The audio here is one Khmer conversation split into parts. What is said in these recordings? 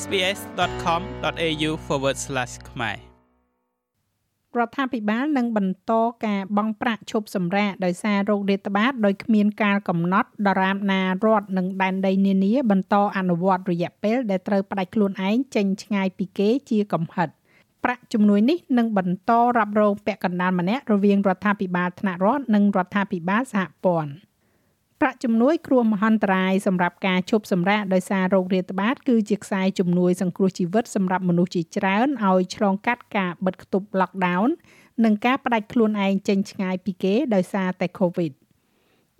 sbs.com.au/ ខ្មែររដ្ឋាភិបាលនឹងបន្តការបង់ប្រាក់ឈប់សម្រាកដោយសារโรគរាតត្បាតដោយគ្មានការកំណត់ដរាបណារដ្ឋនិងដែនដីនានាបន្តអនុវត្តរយៈពេលដែលត្រូវផ្ដាច់ខ្លួនឯងចេញឆ្ងាយពីគេជាកំហិតប្រាក់ជំនួយនេះនឹងបន្តរ៉ាប់រងពាក់កណ្ដាលម្នាក់រវាងរដ្ឋាភិបាលថ្នាក់រដ្ឋនិងរដ្ឋាភិបាលសហព័ន្ធ។ ប្រាក់ជំនួយគ្រោះមហន្តរាយសម្រាប់ការឈប់សម្រាកដោយសារโรគរាតត្បាតគឺជាខ្សែជំនួយសង្គ្រោះជីវិតសម្រាប់មនុស្សជាច្រើនឲ្យឆ្លងកាត់ការបិទគប់ lockdown និងការផ្ដាច់ខ្លួនឯងចេញឆ្ងាយពីគេដោយសារតែ COVID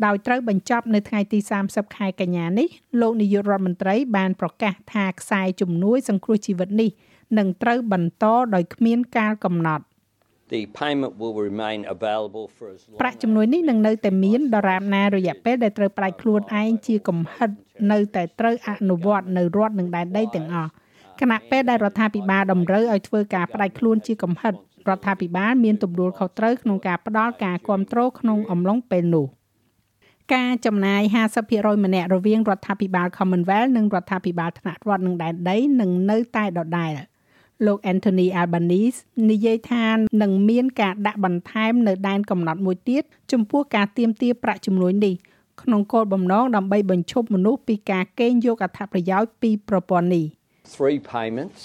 ដោយត្រូវបញ្ចប់នៅថ្ងៃទី30ខែកញ្ញានេះលោកនាយករដ្ឋមន្ត្រីបានប្រកាសថាខ្សែជំនួយសង្គ្រោះជីវិតនេះនឹងត្រូវបន្តដោយគ្មានការកំណត់ ប្រាក់ជំនួយនេះនឹងនៅតែមានដរាបណារយៈពេលដែលត្រូវផ្ដាច់ខ្លួនឯងជាកំហិតនៅតែត្រូវអនុវត្តនៅរដ្ឋនិងដែនដីទាំងអស់គណៈពេលដែលរដ្ឋាភិបាលតម្រូវឲ្យធ្វើការផ្ដាច់ខ្លួនជាកំហិតរដ្ឋាភិបាលមានទំនួលខុសត្រូវក្នុងការផ្ដល់ការគ្រប់គ្រងក្នុងអំឡុងពេលនោះការចំណាយ50%ម្នាក់រវាងរដ្ឋាភិបាល Commonwealth និងរដ្ឋាភិបាលថ្នាក់រដ្ឋនិងដែនដីនឹងនៅតែដដែល។ លោក Anthony Albanese និយាយថានឹងមានការដាក់បន្ថែមនៅដែនកំណត់មួយទៀតចំពោះការទៀមទាប្រាក់ជំនួយនេះក្នុងគោលបំណងដើម្បីបញ្ឈប់មនុស្សពីការកេងយកអត្ថប្រយោជន៍ពីប្រព័ន្ធនេះ three payments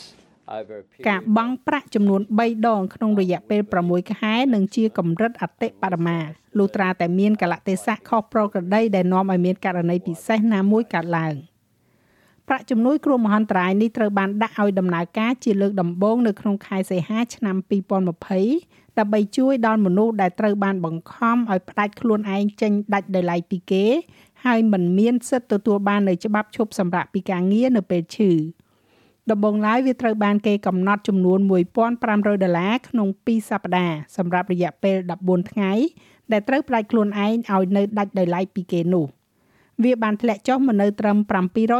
ការបង់ប្រាក់ចំនួន3ដងក្នុងរយៈពេល6ខែនឹងជាកម្រិតអតិបរមាលុះត្រាតែមានកលៈទេសៈខុសប្រក្រតីដែលនាំឲ្យមានករណីពិសេសណាមួយកើតឡើង។ ប្រាក់ជំនួយគ្រោះមហន្តរាយនេះត្រូវបានដាក់ឲ្យដំណើរការជាលើកដំបូងនៅក្នុងខែសីហាឆ្នាំ2020ដើម្បីជួយដល់មនុស្សដែលត្រូវបានបង្ខំឲ្យផ្ដាច់ខ្លួនឯងចេញដាច់ដោយឡែកពីគេ ហើយមិនមានសិទ្ធិទទួលបាននៅច្បាប់ឈប់សម្រាកពីការងារនៅពេលឈឺដំបូងឡើយវាត្រូវបានគេកំណត់ចំនួន1500ដុល្លារក្នុង2សប្តាហ៍សម្រាប់រយៈពេល14ថ្ងៃដែលត្រូវផ្ដាច់ខ្លួនឯងឲ្យនៅដាច់ដោយឡែកពីគេនោះ វាបានធ្លាក់ចុះមកនៅត្រឹម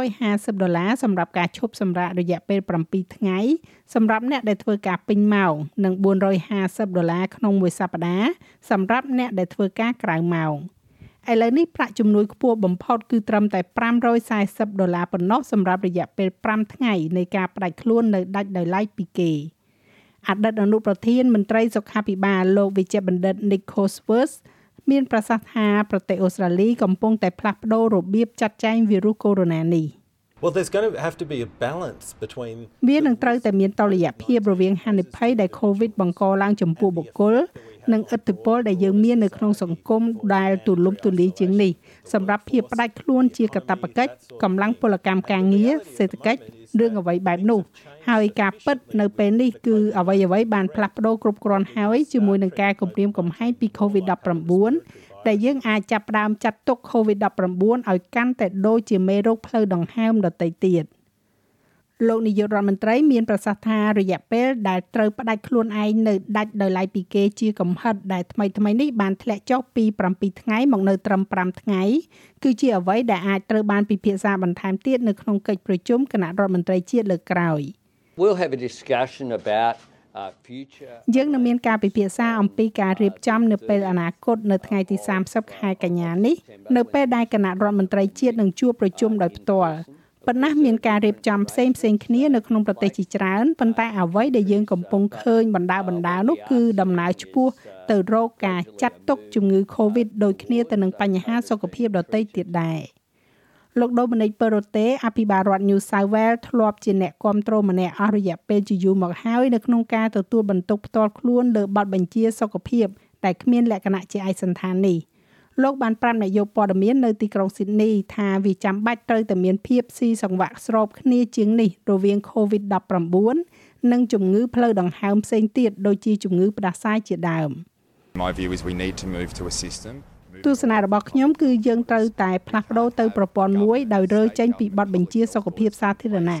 750ដុល្លារសម្រាប់ការឈប់សម្រាករយៈពេល7ថ្ងៃសម្រាប់អ្នកដែលធ្វើការពេញម៉ោងនិង450ដុល្លារក្នុងមួយសប្តាហ៍សម្រាប់អ្នកដែលធ្វើការក្រៅម៉ោងឥឡូវនេះប្រាក់ជំនួយខ្ពស់បំផុតគឺត្រឹមតែ540ដុល្លារប៉ុណ្ណោះសម្រាប់រយៈពេល5ថ្ងៃនៃការផ្ដាច់ខ្លួននៅដាច់ដោយឡែកពីគេអតីតអនុប្រធានមន្ត្រីសុខាភិបាលលោកវិជ្ជបណ្ឌិត Nick Cosworth មានប្រសាសន៍ថាប្រទេសអូស្ត្រាលីកំពុងតែផ្លាស់ប្ដូររបៀបចាត់ចែងវីរុសកូវីដ -19 នេះ Well there's going to have to be a balance between វានឹងត្រូវតែមានតុល្យភាពរវាងហានិភ័យដែល COVID បង្កឡើងចំពោះបុគ្គលនិងឥទ្ធិពលដែលយើងមាននៅក្នុងសង្គមដែលទូលំទូលាយជាងនេះសម្រាប់ភាពផ្ដាច់ខ្លួនជាកាតព្វកិច្ចកម្លាំងពលកម្មការងារសេដ្ឋកិច្ច រឿងអ្វីបែបនោះហើយការពិតនៅពេលនេះគឺអ្វីអ្វីបានផ្លាស់ប្ដូរគ្រប់គ្រាន់ហើយជាមួយនឹងការគម្រាមកំហែងពី COVID-19 ដែលយើងអាចចាប់ផ្ដើមចាត់ទុក COVID-19 ឲ្យកាន់តែដូចជាមេរោគផ្លូវដង្ហើមដទៃទៀត។ លោកនាយករដ្ឋមន្ត្រីមានប្រសាសន៍ថារយៈពេលដែលត្រូវផ្ដាច់ខ្លួនឯងនៅដាច់ដោយឡែកពីគេជាកំហិតដែលថ្មីថ្មីនេះបានធ្លាក់ចុះពី7ថ្ងៃមកនៅត្រឹម5ថ្ងៃគឺជាអ្វីដែលអាចត្រូវបានពិភាក្សាបន្ថែមទៀតនៅក្នុងកិច្ចប្រជុំគណៈរដ្ឋមន្ត្រីជាតិលើកក្រោយ We'll have a discussion about យើងនឹងមានការពិភាក្សាអំពីការរៀបចំនៅពេលអនាគតនៅថ្ងៃទី30ខែកញ្ញានេះនៅពេលដែលគណៈរដ្ឋមន្ត្រីជាតិនឹងជួបប្រជុំដោយផ្ទាល់ ប៉ុន្តែមានការរៀបចំផ្សេងផ្សេងគ្នានៅក្នុងប្រទេសជាច្រើនប៉ុន្តែអ្វីដែលយើងកំពុងឃើញបណ្ដាបណ្ដានោះគឺដំណើរឆ្ពោះទៅរកការចាត់ទុកជំងឺ Covid ដូចគ្នាទៅនឹងបញ្ហាសុខភាពដទៃទៀតដែរលោកដូមីនិកប៉េរ៉ូតេអភិបាលរដ្ឋ New South Wales ធ្លាប់ជាអ្នកគ្រប់គ្រងម្នាក់អស់រយៈពេលជាយូរមកហើយនៅក្នុងការទទួលបន្ទុកផ្ទាល់ខ្លួនលើបទបញ្ជាសុខភាពតែគ្មានលក្ខណៈជាឯកសណ្ឋាននេះ។ លោកបានប្រាប់នាយកព័ត៌មាននៅទីក្រុងស៊ីដនីថាវាចាំបាច់ត្រូវតែមានភាពស៊ីសង្វាក់ស្របគ្នាជាងនេះរវាង COVID-19 និងជំងឺផ្លូវដង្ហើមផ្សេងទៀតដូចជាជំងឺផ្ដាសាយជាដើម My view is we need to move to a system ទស្សនៈរបស់ខ្ញុំគឺយើងត្រូវតែផ្លាស់ប្ដូរទៅប្រព័ន្ធមួយដោយរើចេញពីបទបញ្ជាសុខភាពសាធារណៈ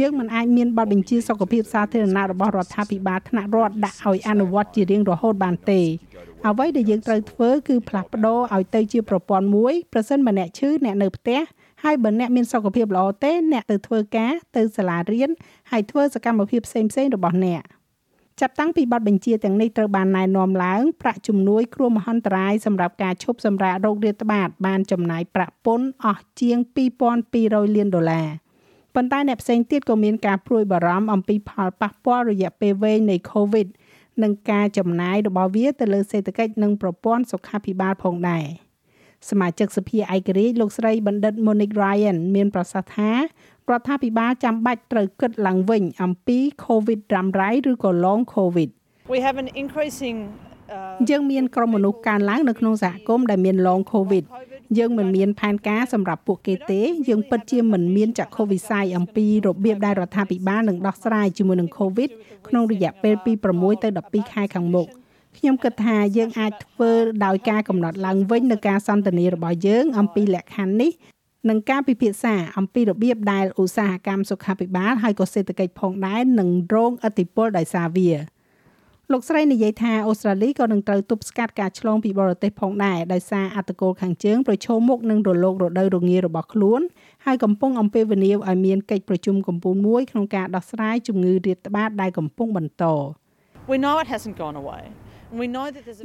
យើងមិនអាចមានបទបញ្ជាសុខភាពសាធារណៈរបស់រដ្ឋាភិបាលថ្នាក់រដ្ឋដាក់ឲ្យអនុវត្តជារៀងរហូតបានទេអ្វីដែលយើងត្រូវធ្វើគឺផ្លាស់ប្ដូរឲ្យទៅជាប្រព័ន្ធមួយប្រសិនបើអ្នកឈឺអ្នកនៅផ្ទះហើយបើអ្នកមានសុខភាពល្អទេអ្នកទៅធ្វើការទៅសាលារៀនហើយធ្វើសកម្មភាពផ្សេងៗរបស់អ្នកចាប់តាំងពីបទបញ្ជាទាំងនេះត្រូវបានណែនាំឡើងប្រាក់ជំនួយគ្រោះមហន្តរាយសម្រាប់ការឈប់សម្រាករោគរាតត្បាតបានចំណាយប្រាក់ពន្ធអស់ជាង2200លានដុល្លារ ប៉ុន្តែអ្នកផ្សេងទៀតក៏មានការព្រួយបារម្ភអំពីផលប៉ះពាល់រយៈពេលវែងនៃ COVID និងការចំណាយរបស់វាទៅលើសេដ្ឋកិច្ចនិងប្រព័ន្ធសុខាភិបាលផងដែរសមាជិកសភាឯករាជ្យលោកស្រីបណ្ឌិត Monique Ryan មានប្រសាសន៍ថារដ្ឋាភិបាលចាំបាច់ត្រូវគិតឡើងវិញអំពី COVID រ៉ាំរ៉ៃឬក៏ Long COVID We have an increasing យើងមានក្រុមមនុស្សកើនឡើងនៅក្នុងសហគមន៍ដែលមាន long covid យើងមិនមានផែនការសម្រាប់ពួកគេទេយើងពិតជាមិនមានចក្ខុវិស័យអំពីរបៀបដែលរដ្ឋាភិបាលនឹងដោះស្រាយជាមួយនឹង covid ក្នុងរយៈពេលពី6ទៅ12ខែខាងមុខខ្ញុំគិតថាយើងអាចធ្វើដោយការកំណត់ឡើងវិញនៅការសន្ទនារបស់យើង អំពីលក្ខខណ្ឌនេះនិងការពិភាក្សាអំពីរបៀបដែលឧស្សាហកម្មសុខាភិបាលហើយក៏សេដ្ឋកិច្ចផងដែរនឹងរងឥទ្ធិពលដោយសារវា។ លោកស្រីនិយាយថាអូស្ត្រាលីក៏នឹងត្រូវទប់ស្កាត់ការឆ្លងពីបរទេសផងដែរដោយសារអត្តកូលខាងជើងប្រឈមមុខនឹងរលករដូវរងារបស់ខ្លួនហើយកំពុងអំពាវនាវឲ្យមានកិច្ចប្រជុំកំពូលមួយក្នុងការដោះស្រាយជំងឺរាតត្បាតដែលកំពុងបន្ត We know it hasn't gone away.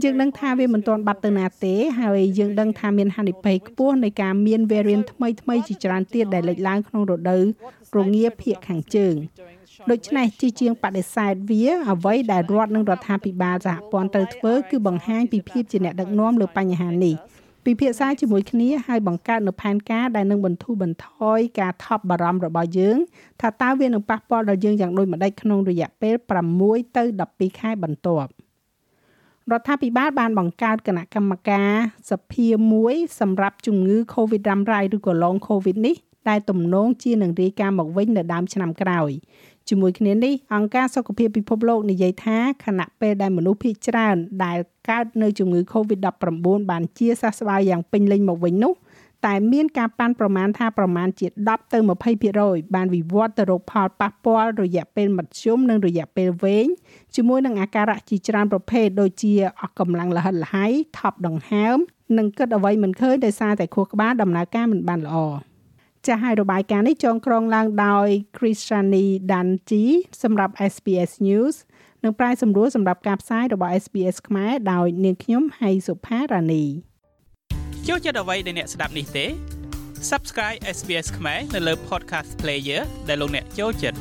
យើងដឹងថាវាមិនទាន់បាត់ទៅណាទេហើយយើងដឹងថាមានហានិភ័យខ្ពស់នៃការមាន variant ថ្មីថ្មីជាច្រើនទៀតដែលលេចឡើងក្នុងរដូវរងាភាគខាងជើង ដូច្នេះជាជាងបដិសេធវាអ្វីដែលរដ្ឋនិងរដ្ឋាភិបាលសហព័ន្ធត្រូវធ្វើគឺបង្ហាញពីភាពជាអ្នកដឹកនាំលើបញ្ហានេះពិភាក្សាជាមួយគ្នាហើយបង្កើតនូវផែនការដែលនឹងបន្ធូរបន្ថយការថប់បារម្ភរបស់យើងថាតើវានឹងប៉ះពាល់ដល់យើងយ៉ាងដូចម្តេចក្នុងរយៈពេល6ទៅ12ខែបន្ទាប់រដ្ឋាភិបាលបានបង្កើតគណៈកម្មការសភាមួយសម្រាប់ជំងឺ Covid រ៉ាំរ៉ៃឬក៏ Long Covid នេះដែលទំនងជានឹងរាយការណ៍មកវិញនៅដើមឆ្នាំក្រោយ ជាមួយគ្នានេះអង្គការសុខភាពពិភពលោកនិយាយថាខណៈពេលដែលមនុស្សភាគច្រើនដែលកើតនៅជំងឺ Covid-19 បានជាសះស្បើយយ៉ាងពេញលេញមកវិញនោះតែមានការប៉ាន់ប្រមាណថាប្រមាណជា10ទៅ20%បានវិវត្តទៅរកផលប៉ះពាល់រយៈពេលមធ្យមនិងរយៈពេលវែងជាមួយនឹងអាការៈជាច្រើនប្រភេទដូចជាអស់កម្លាំងលហិតលហៃថប់ដង្ហើមនិងគិតអ្វីមិនឃើញដោយសារតែខួរក្បាលដំណើរការមិនបានល្អ។ ចាស់ហើយរបាយការណ៍នេះចងក្រងឡើងដោយ Krishani Danji សម្រាប់ SBS News និងប្រាយសម្រួលសម្រាប់ការផ្សាយរបស់ SBS ខ្មែរដោយនាងខ្ញុំហៃសុផារ៉ានីចូលចិត្តអ្វីដែលអ្នកស្ដាប់នេះទេ Subscribe SBS ខ្មែរនៅលើ Podcast Player ដែលលោកអ្នកចូលចិត្ត